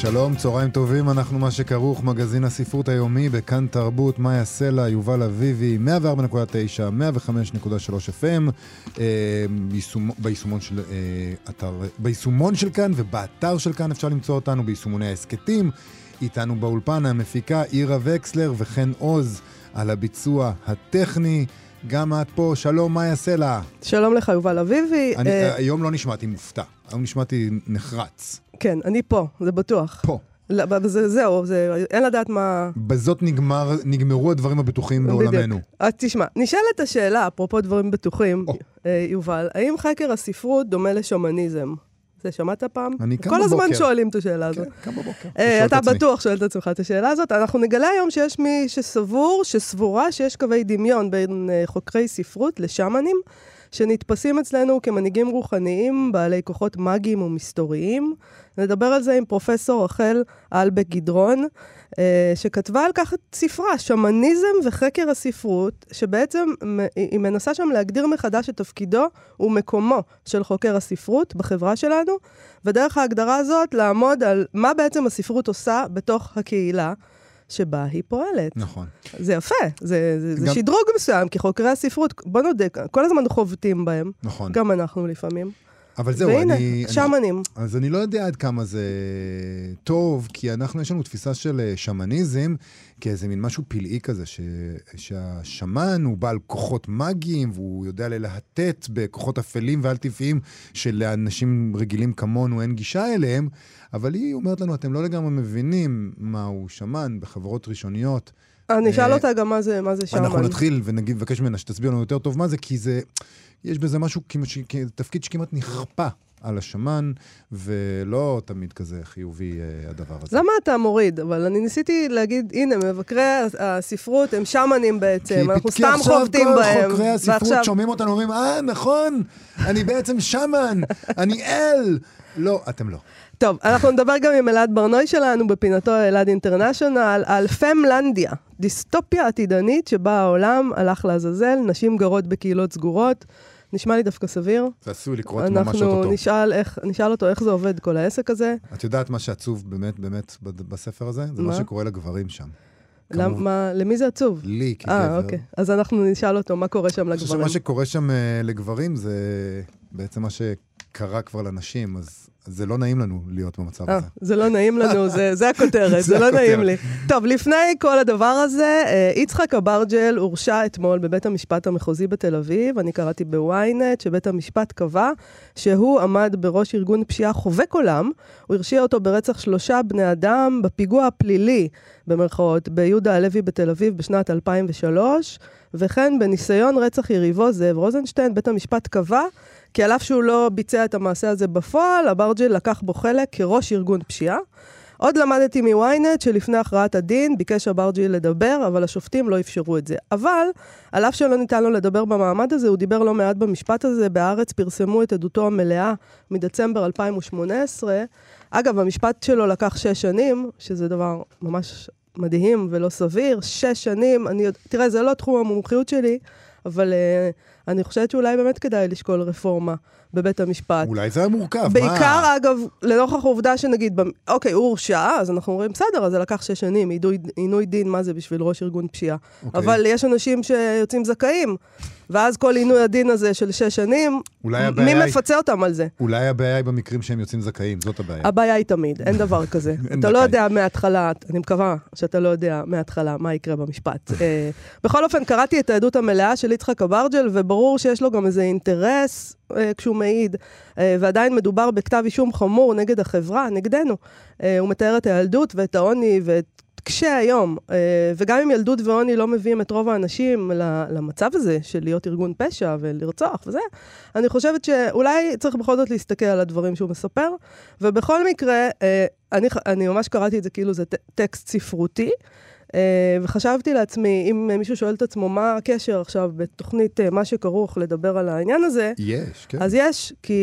שלום, צהריים טובים, אנחנו מה שכרוך, מגזין הספרות היומי בכאן תרבות, מאיה סלע, יובל אביבי, 104.9, 105.3 FM, אה, ביישומון, ביישומון של אה, אתר, ביישומון של כאן ובאתר של כאן אפשר למצוא אותנו ביישומוני ההסכתים. איתנו באולפן המפיקה אירה וקסלר וחן עוז על הביצוע הטכני. גם את פה, שלום, מאיה סלע. שלום לך, יובל אביבי. אני, אה... היום לא נשמעתי מופתע, היום נשמעתי נחרץ. כן, אני פה, זה בטוח. פה. לא, זה, זהו, זה, אין לדעת מה... בזאת נגמר, נגמרו הדברים הבטוחים בעולמנו. בדיוק. אז תשמע, נשאלת השאלה, אפרופו דברים בטוחים, oh. יובל, האם חקר הספרות דומה לשמניזם? זה שמעת פעם? אני קם בבוקר. כל הזמן. שואלים את השאלה הזאת. כן, קם בבוקר. אה, אתה בטוח שואל את עצמך את השאלה הזאת. אנחנו נגלה היום שיש מי שסבור, שסבורה שיש קווי דמיון בין אה, חוקרי ספרות לשמנים. שנתפסים אצלנו כמנהיגים רוחניים, בעלי כוחות מאגיים ומסתוריים. נדבר על זה עם פרופסור רחל אלבק גדרון, אה, שכתבה על כך את ספרה, שמניזם וחקר הספרות, שבעצם היא מנסה שם להגדיר מחדש את תפקידו ומקומו של חוקר הספרות בחברה שלנו, ודרך ההגדרה הזאת לעמוד על מה בעצם הספרות עושה בתוך הקהילה. שבה היא פועלת. נכון. זה יפה, זה, זה, גם... זה שדרוג מסוים, כי חוקרי הספרות, בוא נודה, כל הזמן חובטים בהם. נכון. גם אנחנו לפעמים. אבל זהו, והנה, אני... והנה, שמנים. אני, אז אני לא יודע עד כמה זה טוב, כי אנחנו, יש לנו תפיסה של אה, שמניזם כאיזה מין משהו פלאי כזה, ש, שהשמן הוא בעל כוחות מאגיים, והוא יודע ללהטט בכוחות אפלים ועל טבעיים שלאנשים רגילים כמונו אין גישה אליהם, אבל היא אומרת לנו, אתם לא לגמרי מבינים מהו שמן בחברות ראשוניות. אני אשאל אה, אותה גם מה זה, מה זה שמן. אנחנו נתחיל ונגיד, נבקש ממנה שתסביר לנו יותר טוב מה זה, כי זה... יש בזה משהו, תפקיד שכמעט נכפה על השמן, ולא תמיד כזה חיובי uh, הדבר הזה. למה אתה מוריד? אבל אני ניסיתי להגיד, הנה, מבקרי הספרות הם שמנים בעצם, אנחנו סתם חובטים בהם. כי עכשיו כל חוקרי הספרות ועכשיו... שומעים אותנו, אומרים, אה, נכון, אני בעצם שמן, אני אל. לא, אתם לא. טוב, אנחנו נדבר גם עם אלעד ברנוי שלנו בפינתו אלעד אינטרנשיונל על פמלנדיה, דיסטופיה עתידנית שבה העולם הלך לעזאזל, נשים גרות בקהילות סגורות. נשמע לי דווקא סביר. זה עשוי לקרות ממש אותו. אנחנו נשאל, נשאל אותו איך זה עובד, כל העסק הזה. את יודעת מה שעצוב באמת, באמת, בספר הזה? זה מה, מה שקורה לגברים שם. למה, למי זה עצוב? לי, כגבר. אה, אוקיי. אז אנחנו נשאל אותו מה קורה שם לגברים. אני חושב שמה שקורה שם uh, לגברים זה בעצם מה שקרה כבר לנשים, אז זה לא נעים לנו להיות במצב 아, אה, הזה. זה לא נעים לנו, זה, זה הכותרת, זה לא נעים לי. טוב, לפני כל הדבר הזה, אה, יצחק אברג'ל הורשע אתמול בבית המשפט המחוזי בתל אביב. אני קראתי בוויינט שבית המשפט קבע שהוא עמד בראש ארגון פשיעה חובק עולם. הוא הרשיע אותו ברצח שלושה בני אדם בפיגוע הפלילי, במרכאות, ביהודה הלוי בתל אביב בשנת 2003, וכן בניסיון רצח יריבו זאב רוזנשטיין, בית המשפט קבע כי על אף שהוא לא ביצע את המעשה הזה בפועל, אברג'ל לקח בו חלק כראש ארגון פשיעה. עוד למדתי מוויינט שלפני הכרעת הדין ביקש אברג'י לדבר, אבל השופטים לא אפשרו את זה. אבל, על אף שלא ניתן לו לדבר במעמד הזה, הוא דיבר לא מעט במשפט הזה. בהארץ פרסמו את עדותו המלאה מדצמבר 2018. אגב, המשפט שלו לקח שש שנים, שזה דבר ממש מדהים ולא סביר. שש שנים, אני... תראה, זה לא תחום המומחיות שלי, אבל uh, אני חושבת שאולי באמת כדאי לשקול רפורמה בבית המשפט. אולי זה היה מורכב, בעיקר, מה? אגב, לנוכח העובדה שנגיד, אוקיי, הוא הורשע, אז אנחנו אומרים, בסדר, אז זה לקח שש שנים, עינוי דין, מה זה בשביל ראש ארגון פשיעה. אוקיי. אבל יש אנשים שיוצאים זכאים. ואז כל עינוי הדין הזה של שש שנים, מי מפצה אותם על זה? אולי הבעיה היא במקרים שהם יוצאים זכאים, זאת הבעיה. הבעיה היא תמיד, אין דבר כזה. אתה לא יודע מההתחלה, אני מקווה שאתה לא יודע מההתחלה מה יקרה במשפט. אה, בכל אופן, קראתי את העדות המלאה של יצחק אברג'ל, וברור שיש לו גם איזה אינטרס כשהוא מעיד, אה, ועדיין מדובר בכתב אישום חמור נגד החברה, נגדנו. אה, הוא מתאר את הילדות ואת העוני ואת קשה היום, אה, וגם אם ילדות ועוני לא מביאים את רוב האנשים למצב הזה של להיות ארגון פשע ולרצוח וזה, אני חושבת שאולי צריך בכל זאת להסתכל על הדברים שהוא מספר, ובכל מקרה, אה, אני, אני ממש קראתי את זה כאילו זה טקסט ספרותי. אה, וחשבתי לעצמי, אם מישהו שואל את עצמו מה הקשר עכשיו בתוכנית מה שכרוך לדבר על העניין הזה, יש, כן. אז יש, כי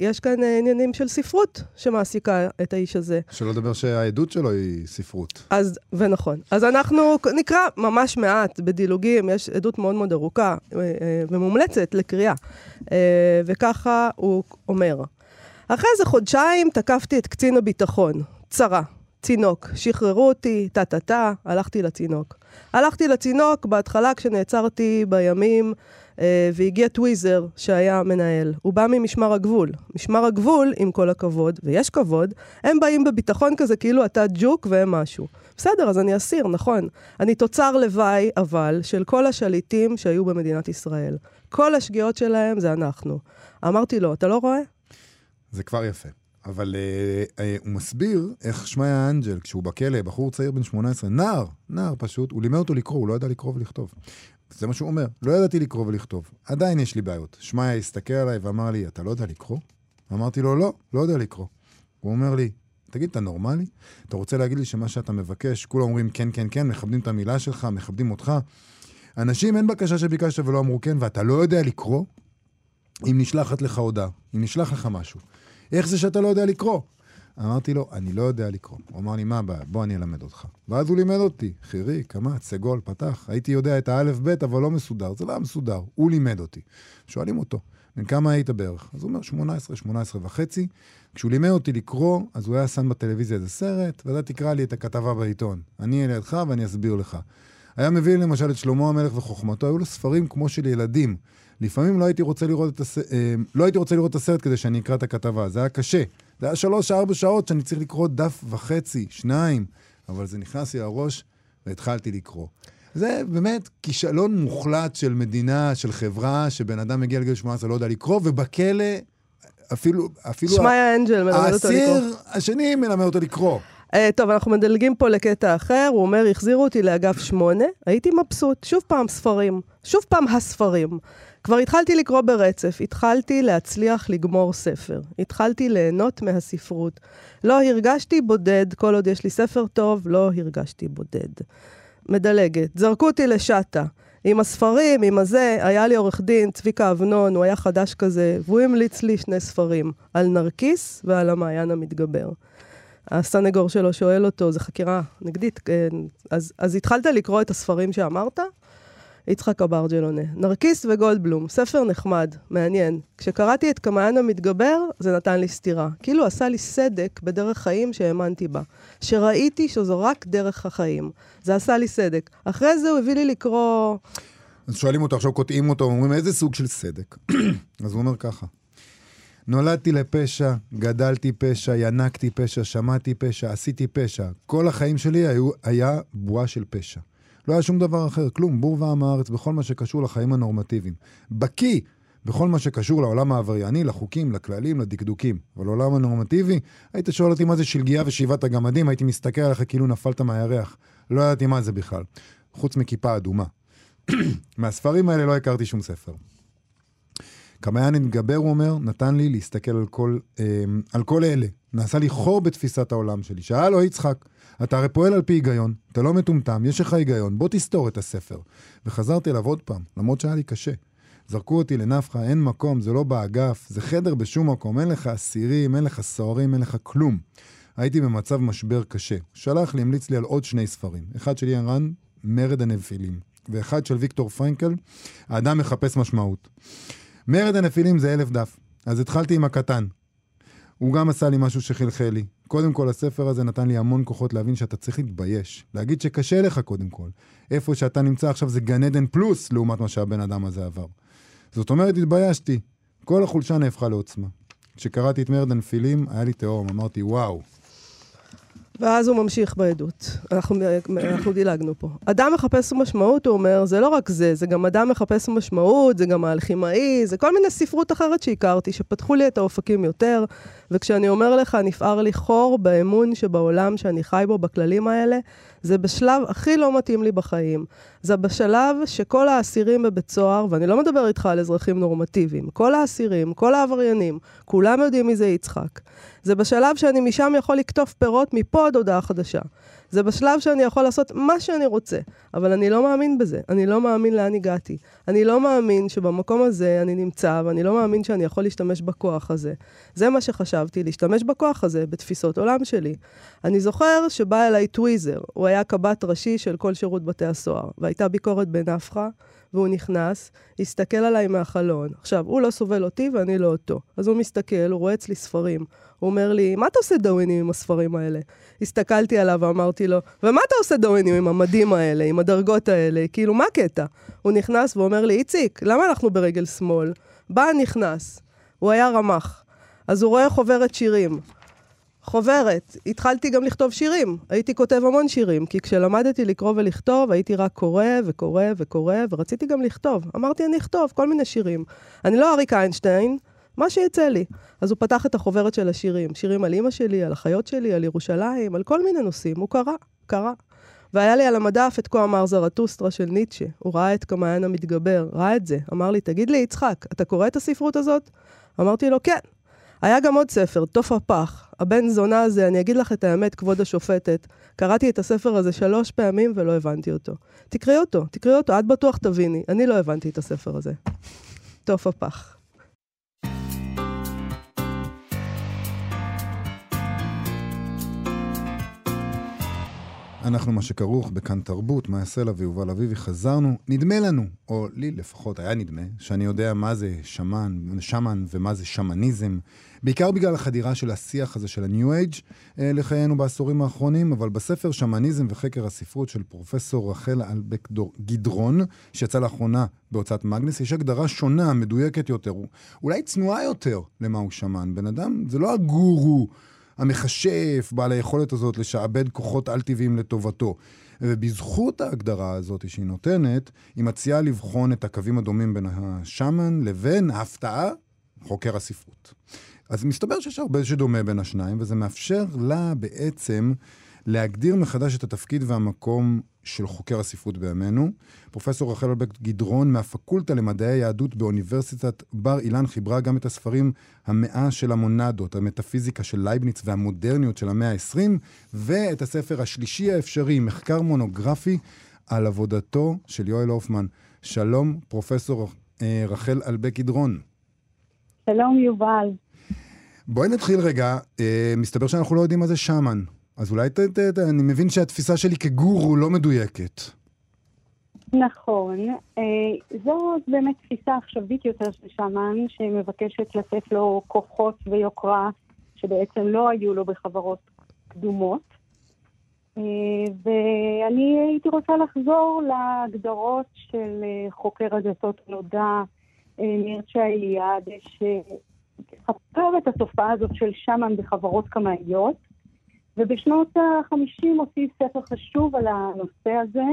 יש כאן עניינים של ספרות שמעסיקה את האיש הזה. שלא לדבר שהעדות שלו היא ספרות. אז, ונכון. אז אנחנו נקרא ממש מעט בדילוגים, יש עדות מאוד מאוד ארוכה ומומלצת לקריאה. וככה הוא אומר. אחרי איזה חודשיים תקפתי את קצין הביטחון, צרה. צינוק, שחררו אותי, טה-טה-טה, הלכתי לצינוק. הלכתי לצינוק בהתחלה כשנעצרתי בימים, אה, והגיע טוויזר שהיה מנהל. הוא בא ממשמר הגבול. משמר הגבול, עם כל הכבוד, ויש כבוד, הם באים בביטחון כזה כאילו אתה ג'וק והם משהו. בסדר, אז אני אסיר, נכון. אני תוצר לוואי, אבל, של כל השליטים שהיו במדינת ישראל. כל השגיאות שלהם זה אנחנו. אמרתי לו, אתה לא רואה? זה כבר יפה. אבל uh, uh, הוא מסביר איך שמעיה אנג'ל, כשהוא בכלא, בחור צעיר בן 18, נער, נער פשוט, הוא לימד אותו לקרוא, הוא לא ידע לקרוא ולכתוב. זה מה שהוא אומר, לא ידעתי לקרוא ולכתוב. עדיין יש לי בעיות. שמעיה הסתכל עליי ואמר לי, אתה לא יודע לקרוא? אמרתי לו, לא, לא יודע לקרוא. הוא אומר לי, תגיד, אתה נורמלי? אתה רוצה להגיד לי שמה שאתה מבקש, כולם אומרים כן, כן, כן, מכבדים את המילה שלך, מכבדים אותך. אנשים, אין בקשה שביקשת ולא אמרו כן, ואתה לא יודע לקרוא? אם נשלחת לך הודעה, אם נשלח לך משהו. איך זה שאתה לא יודע לקרוא? אמרתי לו, אני לא יודע לקרוא. הוא אמר לי, מה הבעיה? בוא אני אלמד אותך. ואז הוא לימד אותי, חירי, קמץ, סגול, פתח. הייתי יודע את האלף-בית, אבל לא מסודר. זה לא היה מסודר. הוא לימד אותי. שואלים אותו, בן כמה היית בערך? אז הוא אומר, 18, 18 וחצי. כשהוא לימד אותי לקרוא, אז הוא היה שם בטלוויזיה איזה סרט, ואתה תקרא לי את הכתבה בעיתון. אני אהיה לידך ואני אסביר לך. היה מביא למשל את שלמה המלך וחוכמתו, היו לו ספרים כמו של ילדים. לפעמים לא הייתי רוצה לראות את, הס... אה, לא הייתי רוצה לראות את הסרט כדי שאני אקרא את הכתבה, זה היה קשה. זה היה שלוש-ארבע שעות שאני צריך לקרוא דף וחצי, שניים, אבל זה נכנס לי לראש והתחלתי לקרוא. זה באמת כישלון מוחלט של מדינה, של חברה, שבן אדם מגיע לגיל 18 לא יודע לקרוא, ובכלא אפילו... אפילו שמעיה אנג'ל מלמד אותו לקרוא. האסיר השני מלמד אותו לקרוא. Uh, טוב, אנחנו מדלגים פה לקטע אחר, הוא אומר, החזירו אותי לאגף שמונה, הייתי מבסוט, שוב פעם ספרים, שוב פעם הספרים. כבר התחלתי לקרוא ברצף, התחלתי להצליח לגמור ספר, התחלתי ליהנות מהספרות. לא הרגשתי בודד, כל עוד יש לי ספר טוב, לא הרגשתי בודד. מדלגת, זרקו אותי לשאטה. עם הספרים, עם הזה, היה לי עורך דין, צביקה אבנון, הוא היה חדש כזה, והוא המליץ לי שני ספרים, על נרקיס ועל המעיין המתגבר. הסנגור שלו שואל אותו, זו חקירה נגדית, כן, אז, אז התחלת לקרוא את הספרים שאמרת? יצחק אברג'ל עונה. נרקיס וגולדבלום, ספר נחמד, מעניין. כשקראתי את קמען המתגבר, זה נתן לי סטירה. כאילו עשה לי סדק בדרך חיים שהאמנתי בה. שראיתי שזו רק דרך החיים. זה עשה לי סדק. אחרי זה הוא הביא לי לקרוא... אז שואלים אותו, עכשיו קוטעים אותו, אומרים, איזה סוג של סדק? אז הוא אומר ככה. נולדתי לפשע, גדלתי פשע, ינקתי פשע, שמעתי פשע, עשיתי פשע. כל החיים שלי היו, היה בועה של פשע. לא היה שום דבר אחר, כלום, בור ועם הארץ בכל מה שקשור לחיים הנורמטיביים. בקיא בכל מה שקשור לעולם העברייני, לחוקים, לכללים, לדקדוקים. אבל לעולם הנורמטיבי, היית שואל אותי מה זה שלגיה ושבעת הגמדים, הייתי מסתכל עליך כאילו נפלת מהירח. לא ידעתי מה זה בכלל. חוץ מכיפה אדומה. מהספרים האלה לא הכרתי שום ספר. קמיין נתגבר, הוא אומר, נתן לי להסתכל על כל, אה, על כל אלה. נעשה לי חור בתפיסת העולם שלי. שאל לו יצחק, אתה הרי פועל על פי היגיון, אתה לא מטומטם, יש לך היגיון, בוא תסתור את הספר. וחזרתי אליו עוד פעם, למרות שהיה לי קשה. זרקו אותי לנפחה, אין מקום, זה לא באגף, זה חדר בשום מקום, אין לך אסירים, אין לך סוהרים, אין לך כלום. הייתי במצב משבר קשה. שלח לי, המליץ לי על עוד שני ספרים. אחד של איין רן, מרד הנפילים, ואחד של ויקטור פרנקל, האדם מחפש משמעות. מרד הנפילים זה אלף דף. אז התחלתי עם הקטן. הוא גם עשה לי משהו שחלחל לי. קודם כל, הספר הזה נתן לי המון כוחות להבין שאתה צריך להתבייש. להגיד שקשה לך קודם כל. איפה שאתה נמצא עכשיו זה גן עדן פלוס לעומת מה שהבן אדם הזה עבר. זאת אומרת, התביישתי. כל החולשה נהפכה לעוצמה. כשקראתי את מרד הנפילים, היה לי תהום, אמרתי, וואו. ואז הוא ממשיך בעדות. אנחנו, אנחנו דילגנו פה. אדם מחפש משמעות, הוא אומר, זה לא רק זה, זה גם אדם מחפש משמעות, זה גם האלכימאי, זה כל מיני ספרות אחרת שהכרתי, שפתחו לי את האופקים יותר, וכשאני אומר לך, נפער לי חור באמון שבעולם שאני חי בו, בכללים האלה, זה בשלב הכי לא מתאים לי בחיים. זה בשלב שכל האסירים בבית סוהר, ואני לא מדבר איתך על אזרחים נורמטיביים, כל האסירים, כל העבריינים, כולם יודעים מי זה יצחק. זה בשלב שאני משם יכול לקטוף פירות מפה עד הודעה חדשה. זה בשלב שאני יכול לעשות מה שאני רוצה, אבל אני לא מאמין בזה. אני לא מאמין לאן הגעתי. אני לא מאמין שבמקום הזה אני נמצא, ואני לא מאמין שאני יכול להשתמש בכוח הזה. זה מה שחשבתי, להשתמש בכוח הזה בתפיסות עולם שלי. אני זוכר שבא אליי טוויזר, הוא היה קב"ט ראשי של כל שירות בתי הסוהר, והייתה ביקורת בנפחא, והוא נכנס, הסתכל עליי מהחלון. עכשיו, הוא לא סובל אותי ואני לא אותו. אז הוא מסתכל, הוא רואה אצלי ספרים. הוא אומר לי, מה אתה עושה דאווינים עם הספרים האלה? הסתכלתי עליו ואמרתי לו, ומה אתה עושה דאווינים עם המדים האלה, עם הדרגות האלה? כאילו, מה הקטע? הוא נכנס ואומר לי, איציק, למה אנחנו ברגל שמאל? בא נכנס. הוא היה רמ"ח. אז הוא רואה חוברת שירים. חוברת. התחלתי גם לכתוב שירים. הייתי כותב המון שירים, כי כשלמדתי לקרוא ולכתוב, הייתי רק קורא וקורא וקורא, ורציתי גם לכתוב. אמרתי, אני אכתוב כל מיני שירים. אני לא אריק איינשטיין, מה שיצא לי. אז הוא פתח את החוברת של השירים. שירים על אימא שלי, על החיות שלי, על ירושלים, על כל מיני נושאים. הוא קרא, קרא. והיה לי על המדף את כה אמר זרטוסטרה של ניטשה. הוא ראה את כמעיין המתגבר, ראה את זה. אמר לי, תגיד לי, יצחק, אתה קורא את הספרות הזאת? אמרתי לו, כן. היה גם עוד ספר, תוף הפח. הבן זונה הזה, אני אגיד לך את האמת, כבוד השופטת, קראתי את הספר הזה שלוש פעמים ולא הבנתי אותו. תקראי אותו, תקראי אותו, את בטוח תביני. אני לא הבנתי את הספר הזה. תוף הפח. אנחנו מה שכרוך בכאן תרבות, מאיה סלע ויובל אביבי, חזרנו, נדמה לנו, או לי לפחות היה נדמה, שאני יודע מה זה שמן, שמן ומה זה שמניזם, בעיקר בגלל החדירה של השיח הזה של ה-New Age אה, לחיינו בעשורים האחרונים, אבל בספר שמניזם וחקר הספרות של פרופסור רחל אלבק גדרון, שיצא לאחרונה בהוצאת מגנס, יש הגדרה שונה, מדויקת יותר, אולי צנועה יותר למהו שמן. בן אדם, זה לא הגורו. המכשף, בעל היכולת הזאת לשעבד כוחות על-טבעיים לטובתו. ובזכות ההגדרה הזאת שהיא נותנת, היא מציעה לבחון את הקווים הדומים בין השאמן לבין ההפתעה, חוקר הספרות. אז מסתבר שיש הרבה שדומה בין השניים, וזה מאפשר לה בעצם להגדיר מחדש את התפקיד והמקום של חוקר הספרות בימינו. פרופסור רחל אלבק גדרון מהפקולטה למדעי היהדות באוניברסיטת בר אילן חיברה גם את הספרים המאה של המונדות, המטאפיזיקה של לייבניץ והמודרניות של המאה ה-20, ואת הספר השלישי האפשרי, מחקר מונוגרפי על עבודתו של יואל הופמן. שלום, פרופסור אה, רחל אלבק גדרון. שלום, יובל. בואי נתחיל רגע, אה, מסתבר שאנחנו לא יודעים מה זה שמן. אז אולי ת, ת, ת, אני מבין שהתפיסה שלי כגורו לא מדויקת. נכון. אה, זו באמת תפיסה עכשווית יותר של שמן, שמבקשת לתת לו כוחות ויוקרה שבעצם לא היו לו בחברות קדומות. אה, ואני הייתי רוצה לחזור להגדרות של אה, חוקר הדתות נודע מירצ'ה אליעד, שחקר את התופעה הזאת של שמן בחברות קמאיות. ובשנות ה-50 הוציא ספר חשוב על הנושא הזה,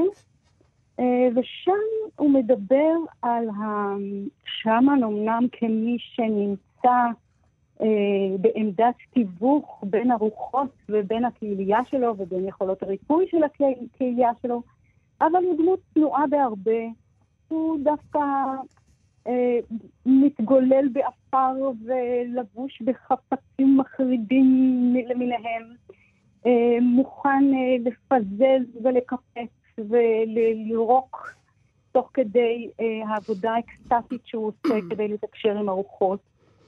אה, ושם הוא מדבר על השאמן אמנם כמי שנמצא אה, בעמדת תיווך בין הרוחות ובין הקהילייה שלו ובין יכולות הריפוי של הקהילייה שלו, אבל הוא דמות צנועה בהרבה. הוא דווקא אה, מתגולל באפר ולבוש בחפצים מחרידים למיניהם. אה, מוכן אה, לפזז ולקפץ ולירוק תוך כדי אה, העבודה האקסטטית שהוא עושה כדי לתקשר עם הרוחות.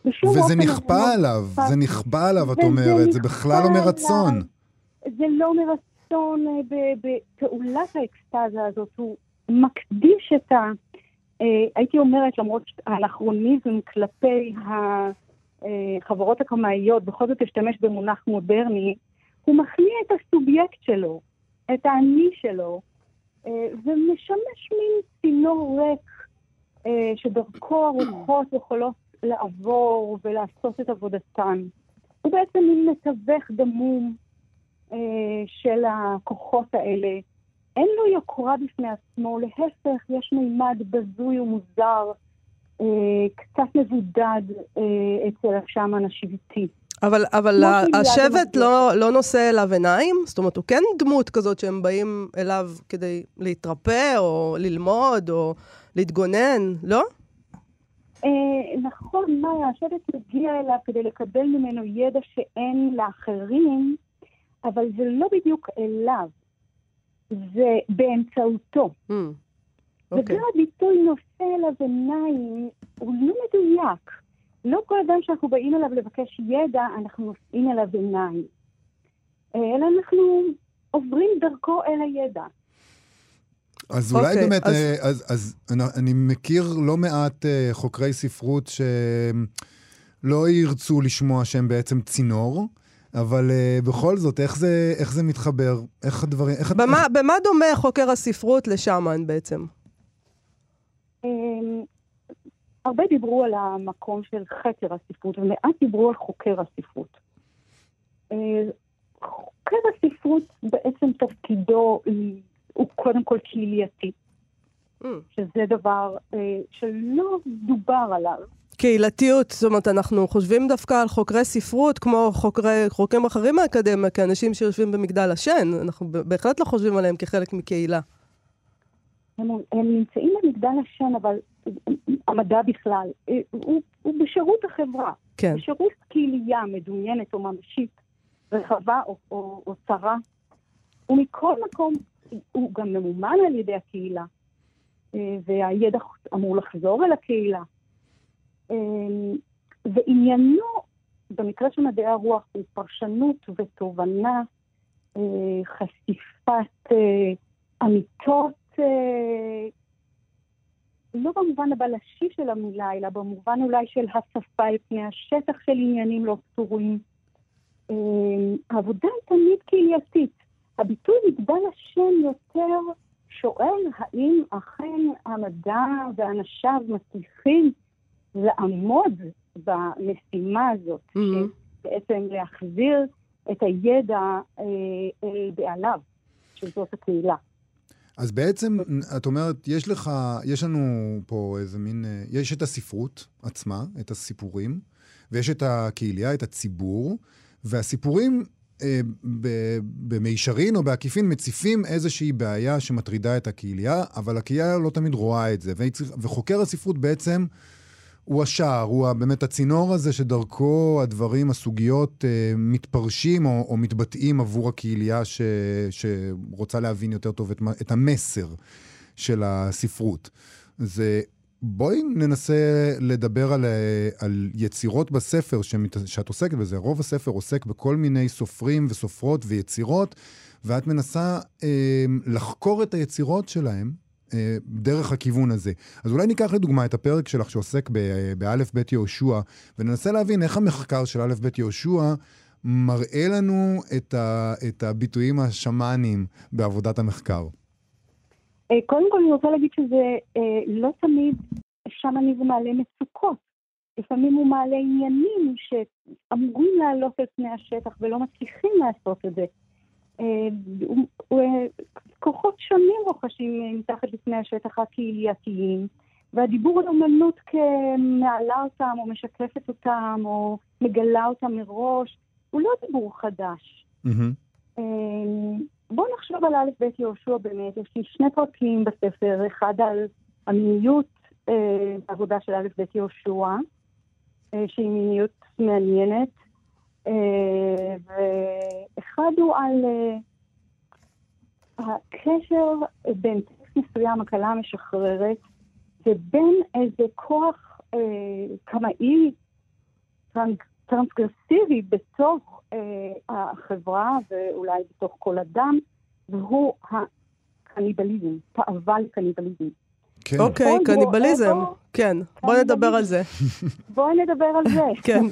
וזה נכפה עליו, זה נכפה עליו, את אומרת, זה בכלל לא מרצון. זה לא מרצון בפעולת האקסטזה הזאת, הוא מקדיש את ה... הייתי אומרת, למרות האנכרוניזם כלפי החברות הקמאיות, בכל זאת אשתמש במונח מודרני, הוא מכניע את הסובייקט שלו, את האני שלו, אה, ומשמש מין צינור ריק אה, שדרכו הרוחות יכולות לעבור ולעשות את עבודתן. הוא בעצם מין מתווך דמום אה, של הכוחות האלה. אין לו יוקרה בפני עצמו, להפך, יש מימד בזוי ומוזר, קצת מבודד אצל השאמן השבטי. אבל, אבל ה- שהיא השבט לא, לא נושא אליו עיניים? זאת אומרת, הוא כן דמות כזאת שהם באים אליו כדי להתרפא, או ללמוד, או להתגונן, לא? אה, נכון, מאיה, השבט מגיע אליו כדי לקבל ממנו ידע שאין לאחרים, אבל זה לא בדיוק אליו, זה באמצעותו. Hmm, אוקיי. וגם הביטוי נושא אליו עיניים הוא לא מדויק. לא כל אדם שאנחנו באים אליו לבקש ידע, אנחנו נושאים אליו עיניים. אה, אלא אנחנו עוברים דרכו אל הידע. אז אולי אוקיי, באמת, אז- אה, אז, אז אני, אני מכיר לא מעט אה, חוקרי ספרות שלא ירצו לשמוע שהם בעצם צינור, אבל אה, בכל זאת, איך זה, איך זה מתחבר? איך הדברים... איך, במה, במה דומה חוקר הספרות לשאמן בעצם? הרבה דיברו על המקום של חקר הספרות, ומעט דיברו על חוקר הספרות. אה, חוקר הספרות בעצם תפקידו הוא קודם כל קהילייתי, Hmm. שזה דבר אה, שלא דובר עליו. קהילתיות, זאת אומרת, אנחנו חושבים דווקא על חוקרי ספרות, כמו חוקרי, חוקרים אחרים מהאקדמיה, כאנשים שיושבים במגדל השן. אנחנו בהחלט לא חושבים עליהם כחלק מקהילה. הם, הם נמצאים במגדל השן, אבל המדע בכלל, אה, הוא, הוא בשירות החברה. כן. בשירות קהילייה מדומיינת או ממשית, רחבה או, או, או צרה, ומכל מקום הוא גם ממומן על ידי הקהילה, אה, והידע אמור לחזור אל הקהילה. אה, ועניינו, במקרה של מדעי הרוח, הוא פרשנות ותובנה, חשיפת אמיתות, לא במובן הבלשי של המילה, אלא במובן אולי של הצפה אל פני השטח של עניינים לא פתורים. אה, העבודה היא תמיד קהילתית. הביטוי מגדל השם יותר שואל האם אכן המדע ואנשיו מצליחים לעמוד במשימה הזאת, Mhm. בעצם להחזיר את הידע אה, אל בעליו, שזאת הקהילה. אז בעצם, את אומרת, יש לך, יש לנו פה איזה מין, יש את הספרות עצמה, את הסיפורים, ויש את הקהילייה, את הציבור, והסיפורים אה, במישרין או בעקיפין מציפים איזושהי בעיה שמטרידה את הקהילייה, אבל הקהילייה לא תמיד רואה את זה. והיא צריך- וחוקר הספרות בעצם הוא השער, הוא באמת הצינור הזה שדרכו הדברים, הסוגיות, אה, מתפרשים או, או מתבטאים עבור הקהילייה ש, שרוצה להבין יותר טוב את, את המסר של הספרות. זה... בואי ננסה לדבר על, אה, על יצירות בספר שמת, שאת עוסקת בזה. רוב הספר עוסק בכל מיני סופרים וסופרות ויצירות, ואת מנסה אה, לחקור את היצירות שלהם דרך הכיוון הזה. אז אולי ניקח לדוגמה את הפרק שלך שעוסק באלף בית יהושע, וננסה להבין איך המחקר של אלף בית יהושע מראה לנו את, ה, את הביטויים השמאניים בעבודת המחקר. אה, קודם כל אני רוצה להגיד שזה אה, לא תמיד שמאניזם מעלה מצוקות. לפעמים הוא מעלה עניינים שאמורים לעלות על פני השטח ולא מצליחים לעשות את זה. כוחות שונים רוכשים אה, מתחת לפני השטח הקהילייתיים, והדיבור על אומנות כמעלה אותם או משקפת אותם או מגלה אותם מראש, הוא לא דיבור חדש. בואו נחשוב על א' ב' יהושע באמת, יש לי שני פרקים בספר, אחד על המיניות אה, בעבודה של א' ב' יהושע, אה, שהיא מיניות מעניינת, אה, ואחד הוא על אה, הקשר בין טקסט מסוים, הקלה המשחררת, ובין איזה כוח אה, קמאי טרנס, טרנסגרסיבי בתוך אה, החברה ואולי בתוך כל אדם, והוא הקניבליזם, תאווה לקניבליזם. כן. אוקיי, קניבליזם. כן, בוא נדבר על זה. בואי נדבר על זה. כן.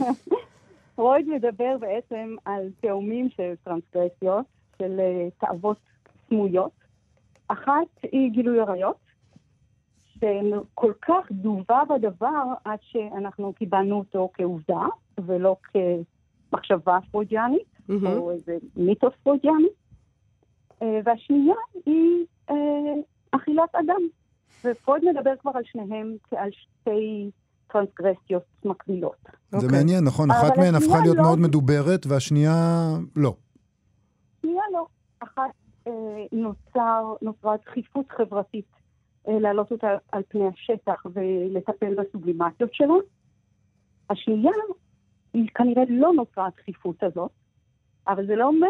פרויד מדבר בעצם על תאומים של טרנסגרסיות, של אה, תאוות סמויות. אחת היא גילוי עריות, שכל כך דובה בדבר עד שאנחנו קיבלנו אותו כעובדה ולא כמחשבה פרוידיאנית. מהמם. או איזה מיתוס פרוידיאני, אה, והשנייה היא אה, אכילת אדם. ופרויד מדבר כבר על שניהם כעל שתי טרנסגרסיות מקבילות. זה אוקיי. מעניין, נכון? אחת מהן הפכה השנייה להיות לא- מאוד מדוברת, והשנייה לא. שנייה לא. אחת אה, נוצר, נוצרה דחיפות חברתית אה, להעלות אותה על פני השטח ולטפל בסובלימציות שלה. השנייה, היא כנראה לא נוצרה הדחיפות הזאת, אבל זה לא אומר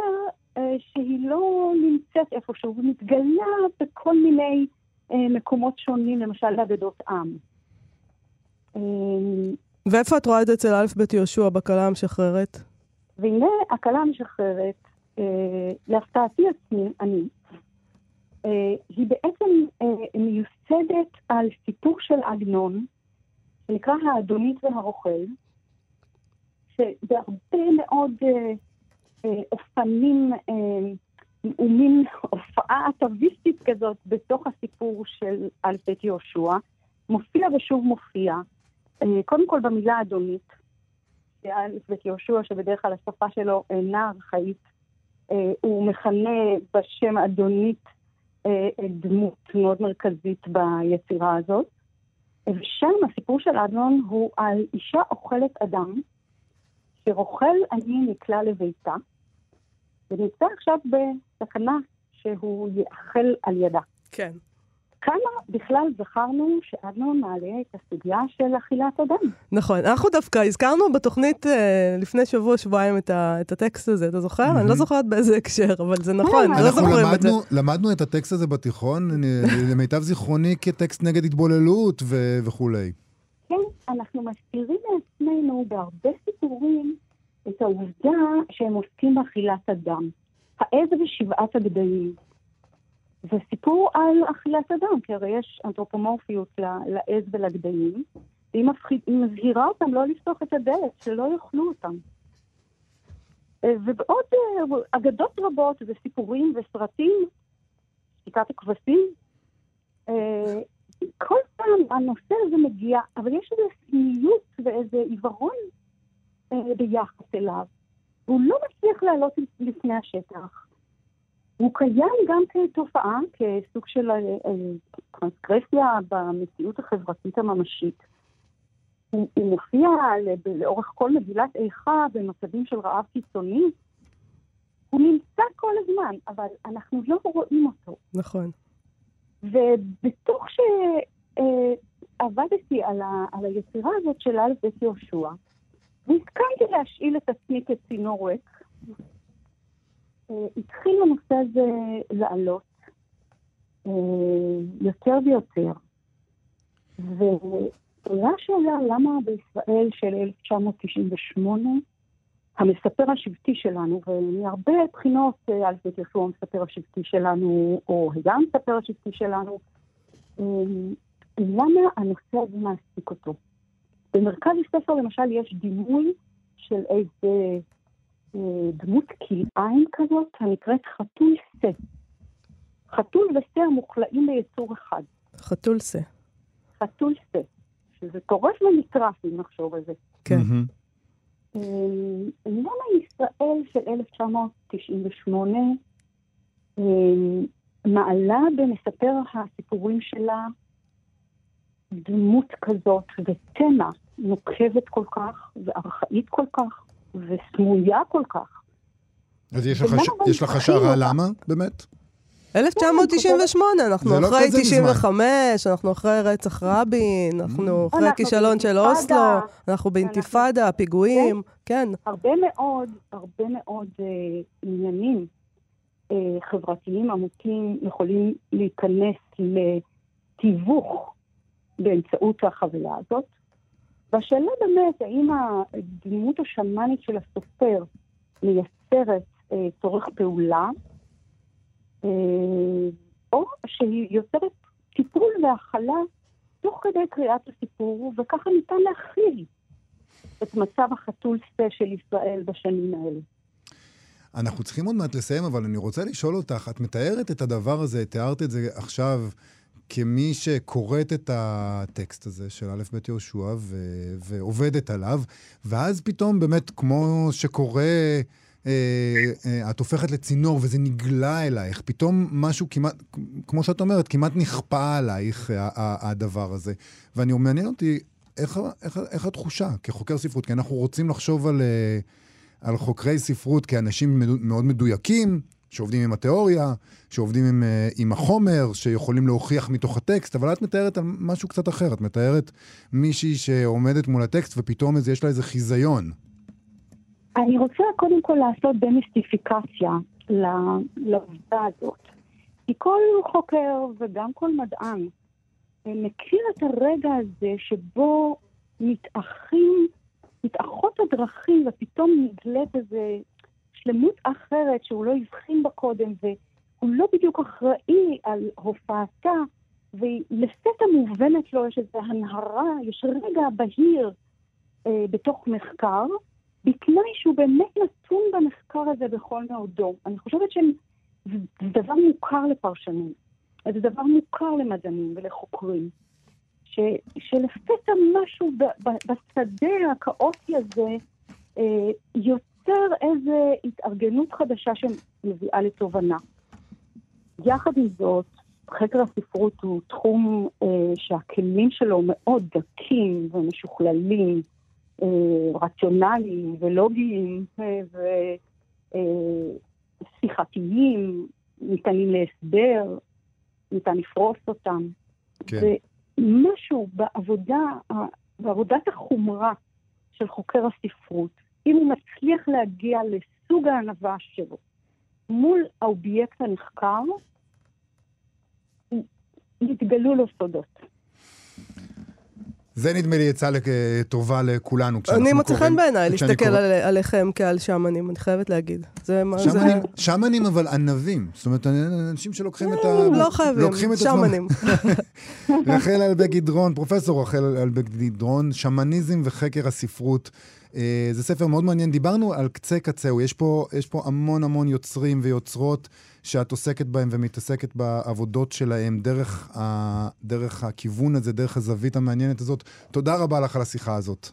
אה, שהיא לא נמצאת איפשהו, היא מתגלה בכל מיני אה, מקומות שונים, למשל באגדות עם. אה, ואיפה את רואה את זה אצל א' ב' יהושע בכלה המשחררת? והנה הכלה המשחררת, אה, להפתעתי עצמי, אני, אה, היא בעצם אה, מיוסדת על סיפור של עגנון, שנקרא האדונית והרוכל, שבהרבה מאוד אה, אה, אופנים, אה, הוא מין הופעה אטביסטית כזאת בתוך הסיפור של א' ב' יהושע, מופיע ושוב מופיע, קודם כל במילה אדונית, ב' יהושע, שבדרך כלל השפה שלו אינה ארכאית, אה, הוא מכנה בשם אדונית אה, דמות מאוד מרכזית ביצירה הזאת. ושם הסיפור של עדנון הוא על אישה אוכלת אדם, שרוכל עני נקלע לביתה, ונמצא עכשיו בסכנה שהוא יאכל על ידה. כן. כמה בכלל זכרנו שעדנון מעלה את הסוגיה של אכילת אדם? נכון. אנחנו דווקא הזכרנו בתוכנית אה, לפני שבוע, שבועיים את, ה, את הטקסט הזה, אתה זוכר? אני לא זוכרת באיזה הקשר, אבל זה נכון, לא זוכרים את זה. למדנו, למדנו את הטקסט הזה בתיכון, אני- למיטב זיכרוני, כטקסט נגד התבוללות ו- וכולי. כן, אנחנו מסתירים מעצמנו בהרבה סיפורים את העובדה שהם עוסקים באכילת אדם. העז ושבעת הגדיים. זה סיפור על אכילת אדם, כי הרי יש אנתרופומורפיות לעז ולגדיים, והיא מפחיד- מזהירה אותם לא לפתוח את הדלת, שלא יאכלו אותם. אה, ובעוד אה, אגדות רבות וסיפורים וסרטים, שתיקת הכבשים, אה, כל פעם הנושא הזה מגיע, אבל יש איזו סמיות ואיזה עיוורון ביחס אליו. הוא לא מצליח לעלות לפני השטח. הוא קיים גם כתופעה, כסוג של אה, אה, טרנסגרסיה במציאות החברתית הממשית. הוא, הוא מופיע לאורך כל מגילת איכה במצבים של רעב קיצוני. הוא נמצא כל הזמן, אבל אנחנו לא רואים אותו. נכון. ובתוך שעבדתי על, ה, על היצירה הזאת של א' ב' יהושע, והסכמתי להשאיל את עצמי כצינור ריק, אה, התחיל הנושא הזה לעלות אה, יותר ויותר. ועולה השאלה למה בישראל של 1998 המספר השבטי שלנו, ומהרבה בחינות אה, א' ב' יהושע המספר השבטי שלנו, או היה המספר השבטי שלנו, אה, למה הנושא הזה מעסיק אותו? במרכז הספר למשל יש דימוי של איזה אה, דמות כלאיים כזאת, הנקראת חתול שא. חתול ושא המוכלאים ביצור אחד. חתול שא. חתול שא. שזה טורף ונטרף, אם נחשוב על זה. כן. מהמם. אה, למה ישראל של 1998 אה, מעלה במספר הסיפורים שלה דמות כזאת ותמה נוקבת כל כך וארכאית כל כך וסמויה כל כך? אז יש לך, יש לך השערה? למה, באמת? 1998, אנחנו זה לא אחרי כזה מזמן. 95, אנחנו אחרי רצח רבין, אנחנו אחרי אנחנו הכישלון של. אוסלו, אנחנו באינתיפאדה, פיגועים, כן. הרבה מאוד, הרבה מאוד אה, עניינים אה, חברתיים עמוקים יכולים להיכנס לתיווך באמצעות החבילה הזאת. והשאלה באמת, האם הדמות השמאנית של הסופר מייצרת אה, צורך פעולה, אה, או שהיא יוצרת טיפול והכלה תוך כדי קריאת הסיפור, וככה ניתן להכיל את מצב החתול שא של ישראל בשנים האלה. אנחנו צריכים עוד מעט לסיים, אבל אני רוצה לשאול אותך, את מתארת את הדבר הזה, תיארת את זה עכשיו כמי שקוראת את הטקסט הזה של א' ב' יהושע ו- ועובדת עליו, ואז פתאום באמת, כמו שקורה אה, אה, את הופכת לצינור וזה נגלה אלייך, פתאום משהו כמעט, כמו שאת אומרת, כמעט נכפה עלייך הדבר הזה. ואני, מעניין אותי, איך, איך, איך התחושה כחוקר ספרות? כי אנחנו רוצים לחשוב על, אה, על חוקרי ספרות כאנשים מאוד מדויקים, שעובדים עם התיאוריה, שעובדים עם, אה, עם החומר, שיכולים להוכיח מתוך הטקסט, אבל את מתארת על משהו קצת אחר. את מתארת מישהי שעומדת מול הטקסט ופתאום איזה, יש לה איזה חיזיון. אני רוצה קודם כל לעשות דמיסטיפיקציה לעובדה הזאת. כי כל חוקר וגם כל מדען אה, מכיר את הרגע הזה שבו מתאחים, מתאחות הדרכים ופתאום נגלית איזו שלמות אחרת שהוא לא הבחין בה קודם והוא לא בדיוק אחראי על הופעתה ולפתע מובנת לו יש איזו הנהרה, יש רגע בהיר אה, בתוך מחקר בתנאי שהוא באמת נתון במחקר הזה בכל מאודו. אני חושבת שזה דבר מוכר לפרשנים, זה דבר מוכר למדענים ולחוקרים, ש, שלפתע משהו ב, ב, בשדה הכאוטי הזה אה, יוצר איזו התארגנות חדשה שמביאה לתובנה. יחד עם זאת, חקר הספרות הוא תחום אה, שהכלים שלו מאוד דקים ומשוכללים. אה, רציונליים ולוגיים אה, ושיחתיים, ניתנים להסבר, ניתן לפרוס אותם. כן. ומשהו בעבודה, בעבודת החומרה של חוקר הספרות, אם הוא מצליח להגיע לסוג הענווה שלו מול האובייקט הנחקר, יתגלו לו סודות. זה נדמה לי עצה לק- טובה לכולנו. כשאנחנו אני מוצא חן בעיניי כשאני להסתכל קורא- על- עליכם כעל שמנים, אני חייבת להגיד. זה מה זה... שמנים, שמנים אבל ענבים. זאת אומרת, אנשים שלוקחים את ה... לא חייבים, לוקחים את עצמם- שמנים. רחל אלבק גדרון, פרופסור רחל אלבק גדרון, שמניזם וחקר הספרות. אה, זה ספר מאוד מעניין, דיברנו על קצה קצהו, יש פה, יש פה המון המון יוצרים ויוצרות שאת עוסקת בהם ומתעסקת בעבודות שלהם דרך, ה, דרך הכיוון הזה, דרך הזווית המעניינת הזאת. תודה רבה לך על השיחה הזאת.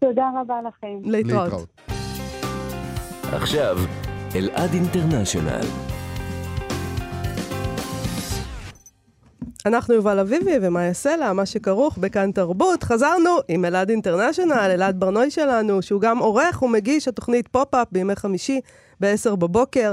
תודה רבה לכם. להתראות. עכשיו, אלעד International. אנחנו יובל אביבי ומאיה סלע, מה שכרוך בכאן תרבות. חזרנו עם אלעד International, אלעד ברנוי שלנו, שהוא גם עורך ומגיש התוכנית Pop-Up בימי חמישי ב-10 בבוקר,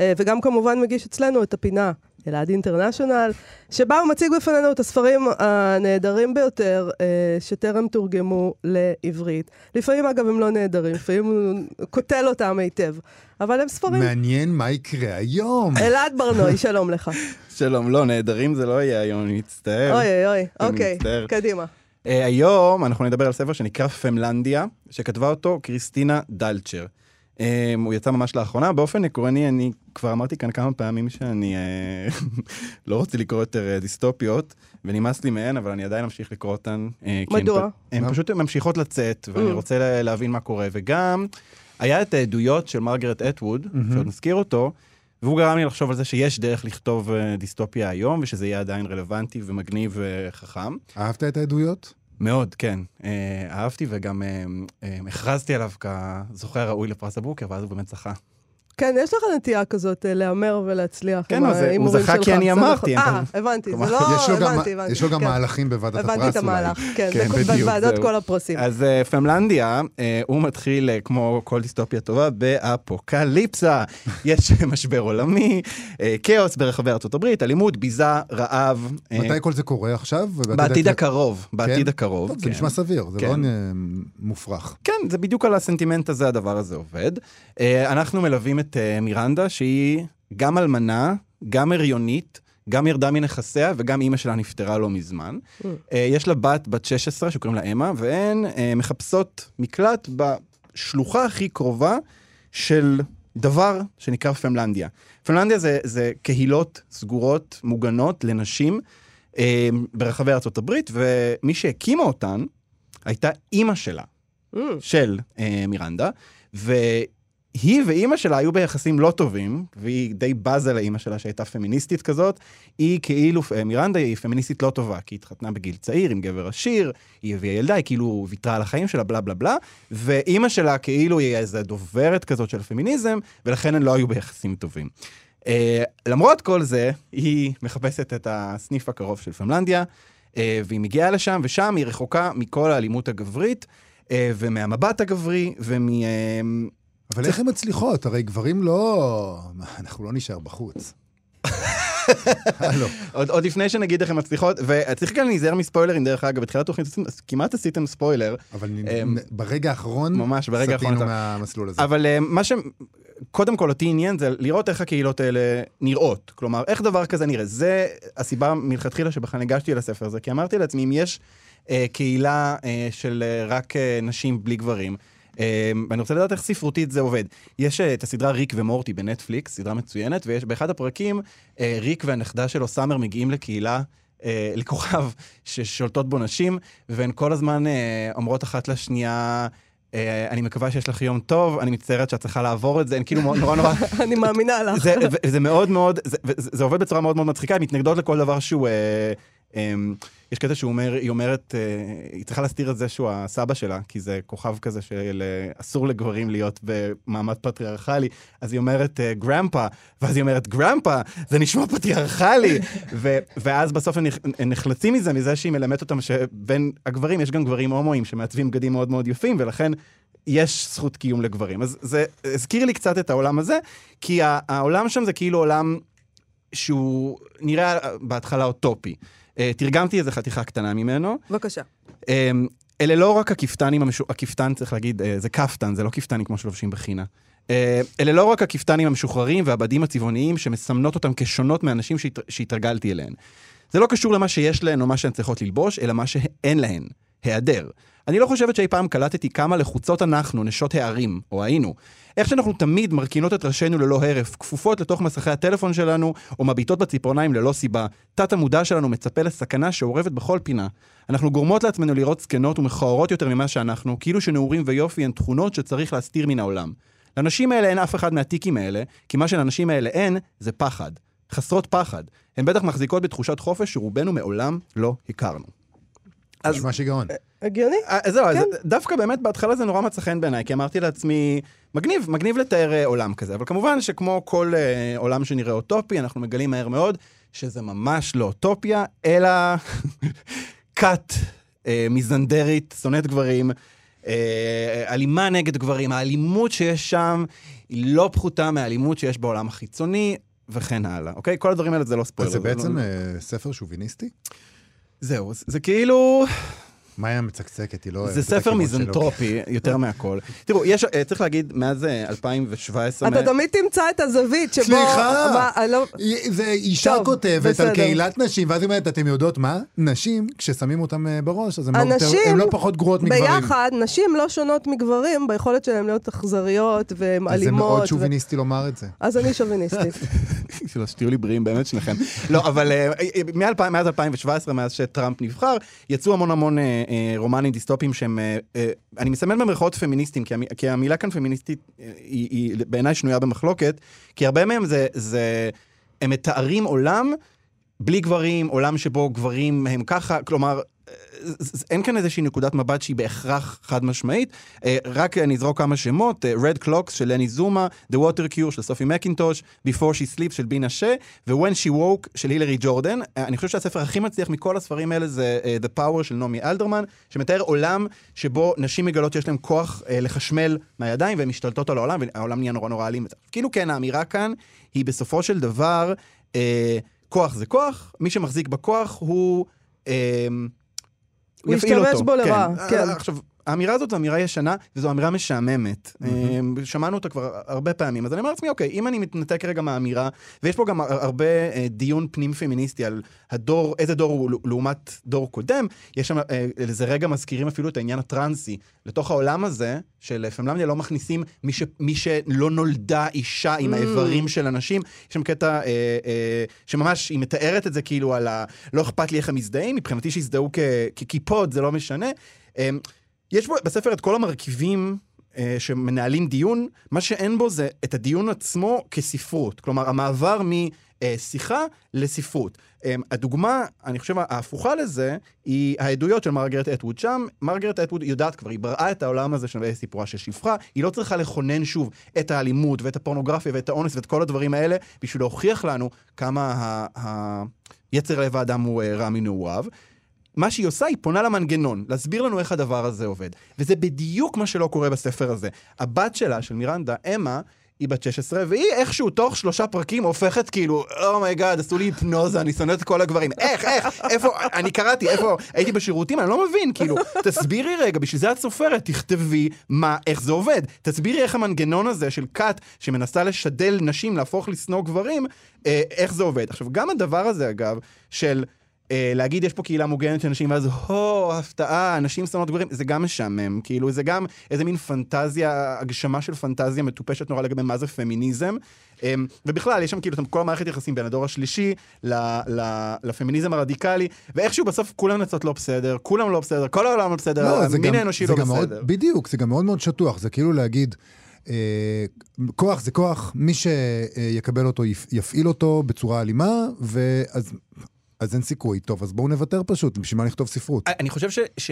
אה, וגם כמובן מגיש אצלנו את הפינה. אלעד International, שבה הוא מציג בפנינו את הספרים הנהדרים ביותר אה, שטרם תורגמו לעברית. לפעמים, אגב, הם לא נהדרים, לפעמים הוא קוטל אותם היטב, אבל הם ספרים. מעניין מה יקרה היום. אלעד ברנוי, שלום לך. שלום, לא, נהדרים זה לא יהיה היום, אני מצטער. אוי אוי אוי, אוקיי, מצטער. קדימה. Uh, היום אנחנו נדבר על ספר שנקרא פמלנדיה, שכתבה אותו קריסטינה דלצ'ר. Um, הוא יצא ממש לאחרונה, באופן עקרוני אני כבר אמרתי כאן כמה פעמים שאני uh, לא רוצה לקרוא יותר uh, דיסטופיות, ונמאס לי מהן, אבל אני עדיין אמשיך לקרוא אותן. Uh, מדוע? הן פשוט ממשיכות לצאת, ואני Mm. רוצה לה- להבין מה קורה. וגם, היה את העדויות של מרגרט אטווד, שעוד נזכיר אותו, והוא גרם לי לחשוב על זה שיש דרך לכתוב דיסטופיה היום, ושזה יהיה עדיין רלוונטי ומגניב וחכם. אהבת את העדויות? מאוד, כן. אה, אהבתי וגם אה, אה, הכרזתי עליו כזוכה הראוי לפרס הבוקר, ואז הוא באמת זכה. כן, יש לך נטייה כזאת אה, להמר ולהצליח כן, עם לא, זה- הוא ההימורים זכה שלך. כי אני אמרתי, אה, הבנתי, זה לא... הבנתי, הבנתי. יש לו גם כן. מהלכים בוועדת הפרס אולי. הבנתי את המהלך, כן, כן, בוועדות. כל הפרסים. אז אה, פמלנדיה, אה, הוא מתחיל, כמו כל דיסטופיה טובה, באפוקליפסה. יש משבר עולמי, כאוס ברחבי ארצות הברית, אלימות, ביזה, רעב. מתי כל זה קורה עכשיו? בעתיד הקרוב? הקרוב, בעתיד כן? הקרוב. זה כן. נשמע סביר, זה כן. לא מופרך. כן, זה בדיוק על הסנטימנט הזה הדבר הזה עובד. אנחנו מלווים את אה, מירנדה, שהיא גם אלמנה, גם הריונית, גם ירדה מנכסיה, וגם אימא שלה נפטרה לא מזמן. אה, יש לה בת, בת 16, שקוראים לה אמה, והן אה, מחפשות מקלט בשלוחה הכי קרובה של דבר שנקרא פמלנדיה. פמלנדיה זה, זה קהילות סגורות, מוגנות לנשים ברחבי ארצות הברית, ומי שהקימה אותן הייתה אימא שלה. Mm, של מירנדה, היא ואימא שלה היו ביחסים לא טובים, והיא די בזה לאימא שלה שהייתה פמיניסטית כזאת. היא כאילו, אה, מירנדה היא פמיניסטית לא טובה, כי היא התחתנה בגיל צעיר עם גבר עשיר, היא הביאה ילדה, היא כאילו ויתרה על החיים שלה, בלה בלה בלה, ואימא שלה כאילו היא איזה דוברת כזאת של הפמיניזם, ולכן הם לא היו ביחסים טובים. Uh, למרות כל זה, היא מחפשת את הסניף הקרוב של פמלנדיה, uh, והיא מגיעה לשם, ושם היא רחוקה מכל האלימות הגברית, uh, ומהמבט הגברי, ומ... Uh, אבל איך הן מצליחות? הרי גברים לא... אנחנו לא נשאר בחוץ. עוד, עוד לפני שנגיד איך הן מצליחות, וצריך גם להיזהר מספוילרים, דרך אגב, בתחילת תוכנית כמעט עשיתם ספוילר. אבל אמ, ברגע האחרון, ממש ברגע האחרון סטינו מהמסלול הזה. אבל אה, מה ש... קודם כל אותי עניין זה לראות איך הקהילות האלה נראות. כלומר, איך דבר כזה נראה. זה הסיבה מלכתחילה שבכלל ניגשתי לספר הזה, כי אמרתי לעצמי, אם יש אה, קהילה אה, של אה, רק אה, נשים בלי גברים, ואני רוצה לדעת איך ספרותית זה עובד. יש אה, את הסדרה ריק ומורטי בנטפליקס, סדרה מצוינת, ויש באחד הפרקים, אה, ריק והנכדה שלו, סאמר, מגיעים לקהילה. אה, לכוכב ששולטות בו נשים, והן כל הזמן אומרות אחת לשנייה, אני מקווה שיש לך יום טוב, אני מצטערת שאת צריכה לעבור את זה, הן כאילו נורא נורא... אני מאמינה לך. זה, מאוד מאוד, זה עובד בצורה מאוד מאוד מצחיקה, הן מתנגדות לכל דבר שהוא... אה, אה, יש קטע שהוא אומר, היא אומרת, אה, היא צריכה להסתיר את זה שהוא הסבא שלה, כי זה כוכב כזה של אה, אסור לגברים להיות במעמד פטריארכלי, אז היא אומרת גרמפה, ואז היא אומרת גרמפה, זה נשמע פטריארכלי, ו- ואז בסוף הם, נחלצים מזה, מזה שהיא מלמדת אותם שבין הגברים יש גם גברים הומואים שמעצבים בגדים מאוד מאוד יפים, ולכן יש זכות קיום לגברים. אז זה הזכיר לי קצת את העולם הזה, כי העולם שם זה כאילו עולם שהוא נראה בהתחלה אוטופי. Uh, תרגמתי איזה חתיכה קטנה ממנו. בבקשה. Um, אלה לא רק הכפתנים, המשו... הכפתן צריך להגיד, uh, זה כפתן, זה לא כפתנים כמו שלובשים בחינה. Uh, אלה לא רק הכפתנים המשוחררים והבדים הצבעוניים שמסמנות אותם כשונות מהנשים שהת... שהתרגלתי אליהן. זה לא קשור למה שיש להן או מה שהן צריכות ללבוש, אלא מה שאין להן, היעדר. אני לא חושבת שאי פעם קלטתי כמה לחוצות אנחנו, נשות הערים, או היינו. איך שאנחנו תמיד מרכינות את ראשינו ללא הרף, כפופות לתוך מסכי הטלפון שלנו, או מביטות בציפורניים ללא סיבה. תת המודע שלנו מצפה לסכנה שאורבת בכל פינה. אנחנו גורמות לעצמנו לראות זקנות ומכוערות יותר ממה שאנחנו, כאילו שנעורים ויופי הן תכונות שצריך להסתיר מן העולם. לנשים האלה אין אף אחד מהטיקים האלה, כי מה שלנשים האלה אין, זה פחד. חסרות פחד. הן בטח מחזיקות בתחושת חופש שרובנו מעולם לא הכרנו. אז נשמע שיגעון. הגיוני? אה, זהו, אז כן. דווקא באמת בהתחלה זה נורא מצא חן בעיניי, כי אמרתי לעצמי, מגניב, מגניב לתאר אה, עולם כזה, אבל כמובן שכמו כל אה, עולם שנראה אוטופי, אנחנו מגלים מהר מאוד שזה ממש לא אוטופיה, אלא כת אה, מיזנדרית, שונאת גברים, אה, אלימה נגד גברים, האלימות שיש שם היא לא פחותה מהאלימות שיש בעולם החיצוני. וכן הלאה, אוקיי? כל הדברים האלה זה לא ספוילר. אז זה בעצם לא- אה, ספר שוביניסטי? זהו, זה- כאילו... מאיה מצקצקת, היא לא אוהבת זה ספר. מיזנטרופי, יותר מהכל. תראו, יש, אה, צריך להגיד, מאז אה, 2017... אתה מה- תמיד תמצא את הזווית שבו... סליחה! אני לא- אישה כותבת. על קהילת נשים, ואז היא אומרת, אתם יודעות מה? נשים, כששמים אותם אה, בראש, אז הן לא הן לא פחות גרועות מגברים. ביחד, נשים לא שונות מגברים ביכולת שלהם להיות אכזריות והן אז זה אלימות. מאוד שוביניסטי לומר את זה. אז אני שוביניסטית. שתהיו לי בריאים באמת שניכם. לא, אבל אה, אה, מ-2000 מאז 2017, מאז שטראמפ נבחר, יצאו המון המון אה, אה, רומנים דיסטופיים שהם, אה, אה, אני מסמן במרכאות פמיניסטים, כי, כי המילה כאן פמיניסטית אה, היא, היא בעיניי שנויה במחלוקת, כי הרבה מהם זה, זה, הם מתארים עולם בלי גברים, עולם שבו גברים הם ככה, כלומר... אין כאן איזושהי נקודת מבט שהיא בהכרח חד משמעית. אה, רק אני אזרוק כמה שמות, אה, Red Clocks של לני זומה, The Water Cure של סופי מקינטוש, Before She Sleeps של בינה שה, ו-When She Woke של הילרי ג'ורדן. אה, אני חושב שהספר הכי מצליח מכל הספרים האלה זה The Power של נעמי אלדרמן, שמתאר עולם שבו נשים מגלות שיש להן כוח לחשמל מהידיים והן משתלטות על העולם, והעולם נהיה נורא נורא אלים. כאילו כן, האמירה כאן היא בסופו של דבר, כוח זה כוח, מי שמחזיק בכוח הוא... הוא יפעיל ישתמש. בו לרעה, כן. כן. עכשיו, האמירה הזאת זו אמירה ישנה, וזו אמירה משעממת. אה, שמענו אותה כבר הרבה פעמים. אז אני אומר לעצמי, אוקיי, אם אני מתנתק רגע מהאמירה, ויש פה גם הר- הרבה אה, דיון פנים פמיניסטי על הדור, איזה דור הוא לעומת דור קודם, יש שם, אה, לזה רגע מזכירים אפילו את העניין הטרנסי. לתוך העולם הזה של פמלמדיה לא מכניסים מי, ש, מי שלא נולדה אישה עם Mm. האיברים של אנשים. יש שם קטע אה, אה, שממש, היא מתארת את זה כאילו על ה... לא אכפת לי איך הם מזדהים, מבחינתי שיזדהו כקיפוד, זה לא משנה. אה, יש בו בספר את כל המרכיבים אה, שמנהלים דיון, מה שאין בו זה את הדיון עצמו כספרות. כלומר, המעבר משיחה לספרות. אה, הדוגמה, אני חושב, ההפוכה לזה, היא העדויות של מרגרט אטווד. שם, מרגרט אטווד יודעת כבר, היא בראה את העולם הזה של סיפורה של שפחה, היא לא צריכה לכונן שוב את האלימות ואת הפורנוגרפיה ואת האונס ואת כל הדברים האלה, בשביל להוכיח לנו כמה ה... ה... יצר לב האדם הוא אה, רע מנעוריו. מה שהיא עושה, היא פונה למנגנון, להסביר לנו איך הדבר הזה עובד. וזה בדיוק מה שלא קורה בספר הזה. הבת שלה, של מירנדה, אמה, היא בת 16, והיא איכשהו תוך שלושה פרקים הופכת כאילו, oh my God, עשו לי היפנוזה, אני שונאת את כל הגברים. איך, איך, איפה, אני קראתי, איפה, הייתי בשירותים, אני לא מבין, כאילו, תסבירי רגע, בשביל זה את סופרת, תכתבי מה, איך זה עובד. תסבירי איך המנגנון הזה של כת שמנסה לשדל נשים להפוך לשנוא גברים, אה, איך זה עובד. עכשיו, גם הדבר הזה, אגב, של... אה, להגיד יש פה קהילה מוגנת של נשים, ואז הו, הפתעה, נשים שונאות גברים, זה גם משעמם. כאילו, זה גם איזה מין פנטזיה, הגשמה של פנטזיה מטופשת נורא לגבי מה זה פמיניזם. אה, ובכלל, יש שם כאילו כל המערכת יחסים בין הדור השלישי ל, ל, לפמיניזם הרדיקלי, ואיכשהו בסוף כולם נצאות לא בסדר, כולם לא בסדר, כל העולם לא בסדר, לא, המין גם- האנושי לא מאוד- בסדר. בדיוק, זה גם מאוד מאוד שטוח. זה כאילו להגיד, אה, כוח זה כוח, מי שיקבל אותו יפ- יפעיל אותו בצורה אלימה, ואז אז אין סיכוי. טוב, אז בואו נוותר פשוט, בשביל מה לכתוב ספרות? אני חושב ש... ש...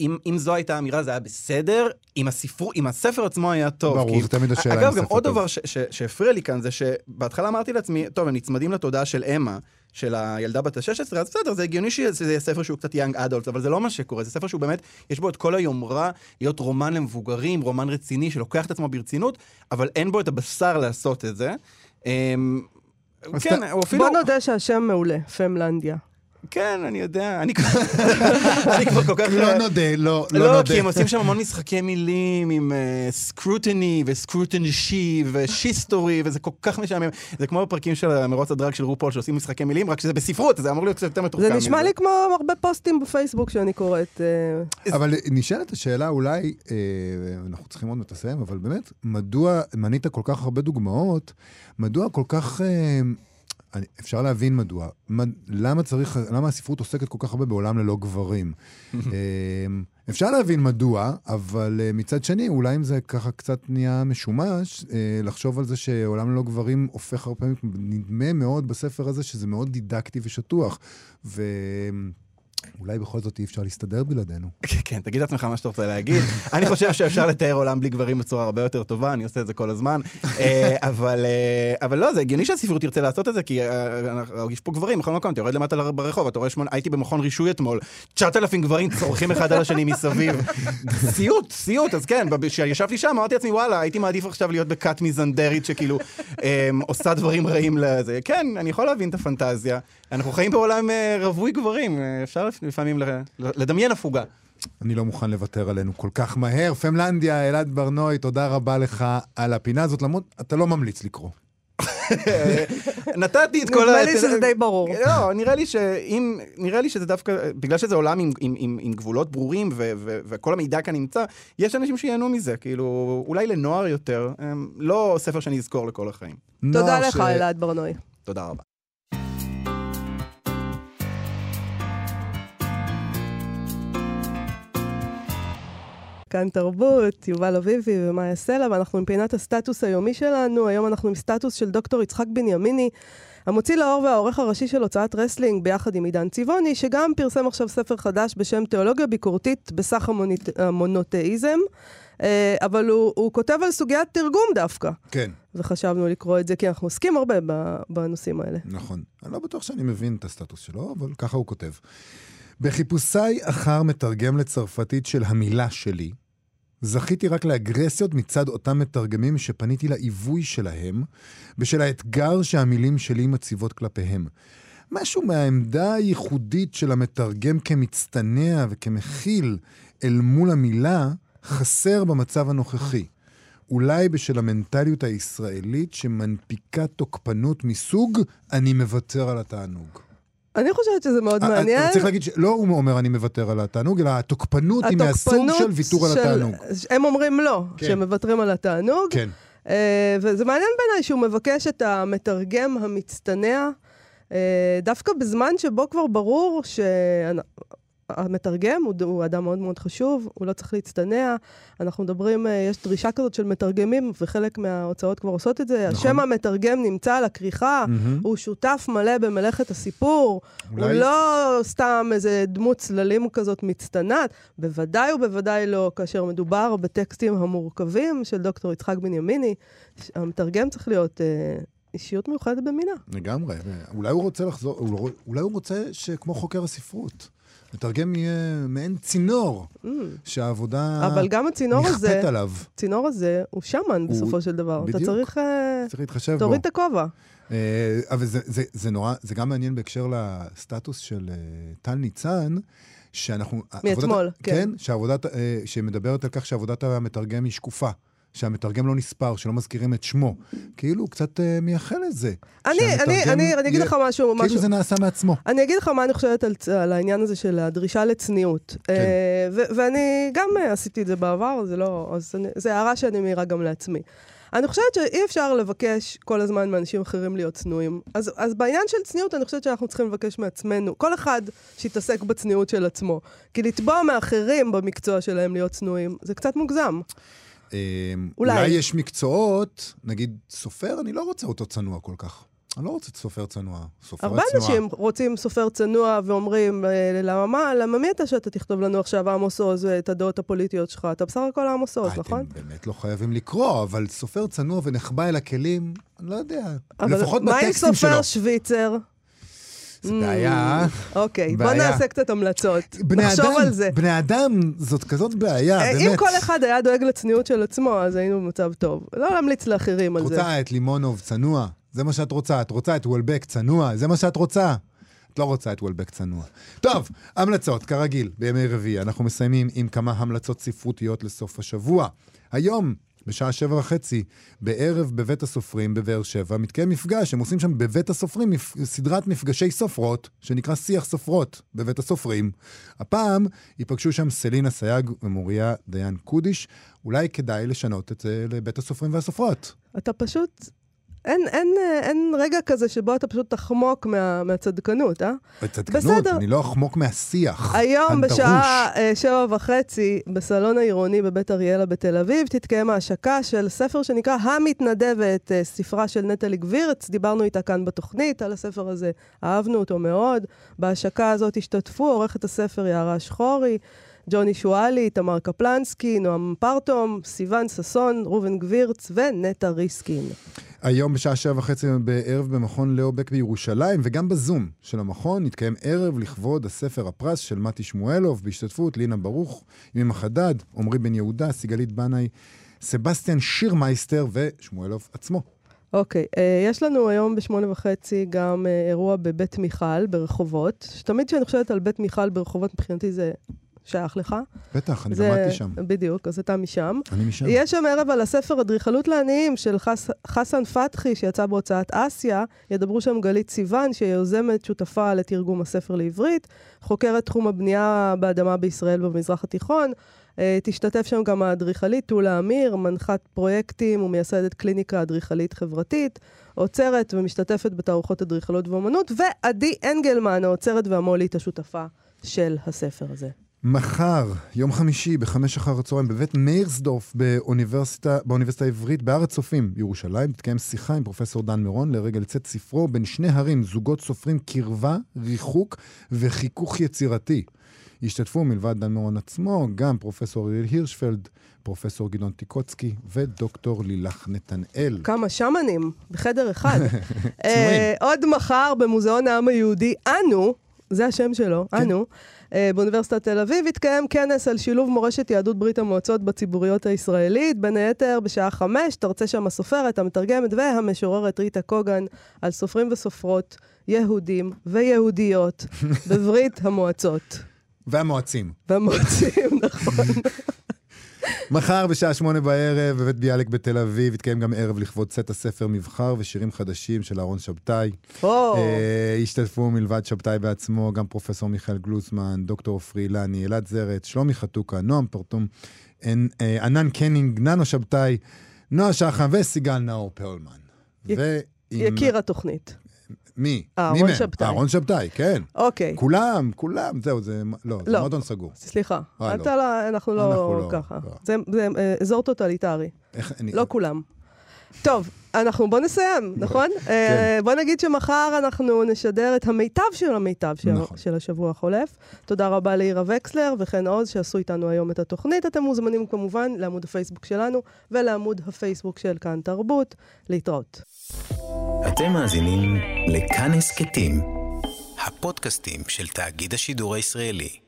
אם, אם זו הייתה האמירה, זה היה בסדר, אם, הספר, אם הספר עצמו היה טוב. ברור, כי- זה תמיד השאלה אם אגב, גם הספר עוד טוב. דבר שהפריע לי כאן, זה שבהתחלה אמרתי לעצמי, טוב, הם נצמדים לתודעה של אמה, של הילדה בת ה-16, אז בסדר, זה הגיוני שזה יהיה ספר שהוא קצת יאנג אדולט, אבל זה לא מה שקורה, זה ספר שהוא באמת, יש בו את כל היומרה להיות רומן למבוגרים, רומן רציני, שלוקח את עצמו ברצינות, אבל אין בו את הבשר לעשות את זה. כן, הוא אפילו... בוא נודה שהשם מעולה, פמלנדיה. כן, אני יודע, אני אני כבר כל כך... לא נודה, לא, לא לא, נודה. כי הם עושים שם המון משחקי מילים עם סקרוטני וסקרוטנשי ושיסטורי, וזה כל כך משעמם. זה כמו בפרקים של מרוץ הדרג של רופול שעושים משחקי מילים, רק שזה בספרות, זה אמור להיות קצת יותר מתוחכם זה. נשמע לי כמו הרבה פוסטים בפייסבוק שאני קוראת. אה, אבל נשאלת השאלה אולי, אה, אנחנו צריכים עוד מעט לסיים, אבל באמת, מדוע מנית כל כך הרבה דוגמאות, מדוע כל כך... אני, אפשר להבין מדוע. מד, למה צריך, למה הספרות עוסקת כל כך הרבה בעולם ללא גברים? אה, אפשר להבין מדוע, אבל אה, מצד שני, אולי אם זה ככה קצת נהיה משומש, אה, לחשוב על זה שעולם ללא גברים הופך הרבה פעמים, נדמה מאוד בספר הזה שזה מאוד דידקטי ושטוח. ואולי בכל זאת אי אפשר להסתדר בלעדינו. כן, כן, תגיד לעצמך מה שאתה רוצה להגיד. אני חושב שאפשר לתאר עולם בלי גברים בצורה הרבה יותר טובה, אני עושה את זה כל הזמן. אה, אבל אה, אבל לא, זה הגיוני שהספרות תרצה לעשות את זה, כי אה, יש פה גברים בכל מקום, אתה יורד למטה ברחוב, אתה רואה שמונה, הייתי במכון רישוי אתמול, 9,000 גברים צורכים אחד על השני מסביב. סיוט, סיוט, אז כן, כשישבתי שם אמרתי לעצמי, וואלה, הייתי מעדיף עכשיו להיות בכת מיזנדרית שכאילו אה, עושה דברים רעים לזה. כן, אני יכול להבין את הפנטזיה. אנחנו חיים בעולם אה, רווי גברים, אה, אפשר לפעמים לדמיין הפוגה. אני לא מוכן לוותר עלינו כל כך מהר. פמלנדיה, אלעד ברנועי, תודה רבה לך על הפינה הזאת, למרות, אתה לא ממליץ לקרוא. נתתי את כל נדמה לי שזה די ברור. לא, נראה לי שאם, נראה לי שזה דווקא, בגלל שזה עולם עם, עם, עם, עם גבולות ברורים ו, ו, וכל המידע כאן נמצא, יש אנשים שייהנו מזה, כאילו, אולי לנוער יותר, לא ספר שאני אזכור לכל החיים. תודה לך, ש- אלעד ברנועי. תודה רבה. כאן תרבות, יובל אביבי ומאיה סלע, ואנחנו עם פינת הסטטוס היומי שלנו. היום אנחנו עם סטטוס של דוקטור יצחק בנימיני, המוציא לאור והעורך הראשי של הוצאת רסלינג ביחד עם עידן צבעוני, שגם פרסם עכשיו ספר חדש בשם תיאולוגיה ביקורתית בסך המונותאיזם, אה, אבל הוא, הוא כותב על סוגיית תרגום דווקא, כן, וחשבנו לקרוא את זה, כי אנחנו עוסקים הרבה בנושאים האלה. נכון. אני לא בטוח שאני מבין את הסטטוס שלו, אבל ככה הוא כותב. בחיפושיי אחר מתרגם לצרפתית של המילה שלי, זכיתי רק לאגרסיות מצד אותם מתרגמים שפניתי לעיווי שלהם, בשל האתגר שהמילים שלי מציבות כלפיהם. משהו מהעמדה הייחודית של המתרגם כמצטנע וכמכיל אל מול המילה, חסר במצב הנוכחי. אולי בשל המנטליות הישראלית שמנפיקה תוקפנות מסוג אני מוותר על התענוג. אני חושבת שזה מאוד מעניין. אבל צריך להגיד שלא הוא אומר אני מוותר על התענוג, אלא התוקפנות היא מהסוג של ויתור על התענוג. הם אומרים לא, כן. שהם מוותרים על התענוג. כן. אה, וזה מעניין בעיניי שהוא מבקש את המתרגם המצטנע, אה, דווקא בזמן שבו כבר ברור ש... המתרגם הוא, הוא אדם מאוד מאוד חשוב, הוא לא צריך להצטנע. אנחנו מדברים, אה, יש דרישה כזאת של מתרגמים, וחלק מההוצאות כבר עושות את זה. נכון. השם המתרגם נמצא על הכריכה, מהמם. הוא שותף מלא במלאכת הסיפור. אולי- הוא לא סתם איזה דמות צללים כזאת מצטנעת, בוודאי ובוודאי לא כאשר מדובר בטקסטים המורכבים של דוקטור יצחק בנימיני. המתרגם צריך להיות אה, אישיות מיוחדת במינה. לגמרי. אולי הוא רוצה לחזור, אולי הוא רוצה שכמו חוקר הספרות, מתרגם יהיה מעין צינור, Mm. שהעבודה אבל גם הצינור הזה, עליו. הצינור הזה הוא שמן בסופו של דבר. אתה בדיוק. צריך... אה, צריך להתחשב בו. תוריד את הכובע. אה, אבל זה, זה, זה נורא, זה גם מעניין בהקשר לסטטוס של אה, טל ניצן, שאנחנו... מאתמול, עבודת, כן. כן, שעבודת, שמדברת על כך שעבודת המתרגם היא שקופה. שהמתרגם לא נספר, שלא מזכירים את שמו. כאילו הוא קצת אה, מייחל לזה. אני, אני, שהמתרגם אני, אני אגיד יהיה- לך משהו, כאילו משהו. זה נעשה מעצמו. אני אגיד לך מה אני חושבת על, על העניין הזה של הדרישה לצניעות. כן. אה, ו- ואני גם אה, עשיתי את זה בעבר, זה לא... אז אני, זה הערה שאני מעירה גם לעצמי. אני חושבת שאי אפשר לבקש כל הזמן מאנשים אחרים להיות צנועים. אז, אז בעניין של צניעות, אני חושבת שאנחנו צריכים לבקש מעצמנו, כל אחד שיתעסק בצניעות של עצמו. כי לתבוע מאחרים במקצוע שלהם להיות צנועים, זה קצת מוגזם. אה, אולי. אולי יש מקצועות, נגיד סופר, אני לא רוצה אותו צנוע כל כך. אני לא רוצה סופר צנוע. סופרת הרבה צנועה. אנשים רוצים סופר צנוע ואומרים, אה, למה מה, למה מי אתה שאתה תכתוב לנו עכשיו עמוס עוז ואת הדעות הפוליטיות שלך? אתה בסך הכל עמוס עוז, אה, נכון? אתם באמת לא חייבים לקרוא, אבל סופר צנוע ונחבא אל הכלים, אני לא יודע. אבל לפחות מה עם בטקסטים שלו. סופר שוויצר? זה בעיה. אוקיי, בוא בעיה. נעשה קצת המלצות. נחשוב אדם, על זה. בני אדם, זאת כזאת בעיה, אה, באמת. אם כל אחד היה דואג לצניעות של עצמו, אז היינו במצב טוב. לא להמליץ לאחרים את על זה. רוצה את לימונוב צנוע, זה מה שאת רוצה. את רוצה את וולבק צנוע, זה מה שאת רוצה. את לא רוצה את וולבק צנוע. טוב, המלצות, כרגיל, בימי רביעי. אנחנו מסיימים עם כמה המלצות ספרותיות לסוף השבוע. היום, בשעה שבע וחצי, בערב בבית הסופרים בבאר שבע, מתקיים מפגש, הם עושים שם בבית הסופרים מפ... סדרת מפגשי סופרות, שנקרא שיח סופרות בבית הסופרים. הפעם ייפגשו שם סלינה סייג ומוריה דיין קודיש. אולי כדאי לשנות את זה לבית הסופרים והסופרות. אתה פשוט... אין, אין, אין רגע כזה שבו אתה פשוט תחמוק מה, מהצדקנות, אה? בצדקנות, בסדר. אני לא אחמוק מהשיח. היום הדרוש. בשעה אה, שבע וחצי, בסלון העירוני בבית אריאלה בתל אביב, תתקיים ההשקה של ספר שנקרא המתנדבת, אה, ספרה של נטלי גבירץ. דיברנו איתה כאן בתוכנית על הספר הזה, אהבנו אותו מאוד. בהשקה הזאת השתתפו עורכת הספר יערה שחורי, ג'וני שואלי, תמר קפלנסקי, נועם פרטום, סיון ששון, ראובן גבירץ ונטע ריסקין. היום בשעה שבע וחצי בערב במכון לאו בק בירושלים, וגם בזום של המכון יתקיים ערב לכבוד הספר הפרס של מתי שמואלוב, בהשתתפות לינה ברוך, ימימה חדד, עמרי בן יהודה, סיגלית בנאי, סבסטיאן שירמייסטר ושמואלוב עצמו. אוקיי, אה, יש לנו היום בשמונה וחצי גם אה, אירוע בבית מיכל ברחובות, שתמיד כשאני חושבת על בית מיכל ברחובות, מבחינתי זה שייך לך. בטח, אני זה- למדתי שם. בדיוק, אז אתה משם. אני משם. יש שם ערב על הספר אדריכלות לעניים של חס... חסן פתחי, שיצא בהוצאת אסיה. ידברו שם גלית סיוון, שהיא יוזמת שותפה לתרגום הספר לעברית, חוקרת תחום הבנייה באדמה בישראל ובמזרח התיכון. אה, תשתתף שם גם האדריכלית טולה אמיר, מנחת פרויקטים ומייסדת קליניקה אדריכלית חברתית, עוצרת ומשתתפת בתערוכות אדריכלות ואומנות, ועדי אנגלמן, העוצרת והמו"לית השותפה של הספר הזה. מחר, יום חמישי, בחמש אחר הצהריים, בבית מאירסדורף באוניברסיטה, באוניברסיטה העברית, בהר הצופים, בירושלים, תתקיים שיחה עם פרופסור דן מירון לרגע לצאת ספרו בין שני הרים, זוגות סופרים קרבה, ריחוק וחיכוך יצירתי. השתתפו מלבד דן מירון עצמו, גם פרופסור אריאל הירשפלד, פרופסור גדעון טיקוצקי ודוקטור לילך נתנאל. כמה שמנים בחדר אחד. אה, עוד מחר במוזיאון העם היהודי, אנו, זה השם שלו, כן. אנו, אה, באוניברסיטת תל אביב יתקיים כנס על שילוב מורשת יהדות ברית המועצות בציבוריות הישראלית. בין היתר, בשעה חמש תרצה שם הסופרת, המתרגמת והמשוררת ריטה קוגן על סופרים וסופרות יהודים ויהודיות בברית המועצות. והמועצים. והמועצים, נכון. מחר בשעה שמונה בערב בבית ביאליק בתל אביב יתקיים גם ערב לכבוד צאת הספר מבחר ושירים חדשים של אהרון שבתאי. אה, השתתפו מלבד שבתאי בעצמו גם פרופסור מיכאל גלוזמן, דוקטור עופרי אילני, אלעד זרץ, שלומי חתוקה, נועם פרטום, אה, ענן קנינג, ננו שבתאי, נועה שחם וסיגל נאור פרלמן. י- ועם- יקיר התוכנית. מי? אהרון מי מהם? שבתאי. אהרון שבתאי, כן. אוקיי, כולם, כולם, זהו, זה... לא, זה לא. מועדון סגור. סליחה. אה, אתה לא, אנחנו לא אנחנו לא, ככה. לא. זה זה, אה, אזור טוטליטרי. לא כולם. טוב, אנחנו, בוא נסיים, נכון? כן. אה, בוא נגיד שמחר אנחנו נשדר את המיטב של המיטב של, נכון. של השבוע החולף. תודה רבה לעירה וקסלר וחן עוז שעשו איתנו היום את התוכנית. אתם מוזמנים כמובן לעמוד הפייסבוק שלנו ולעמוד הפייסבוק של כאן תרבות. להתראות. אתם מאזינים לכאן הסכתים, הפודקאסטים של תאגיד השידור הישראלי.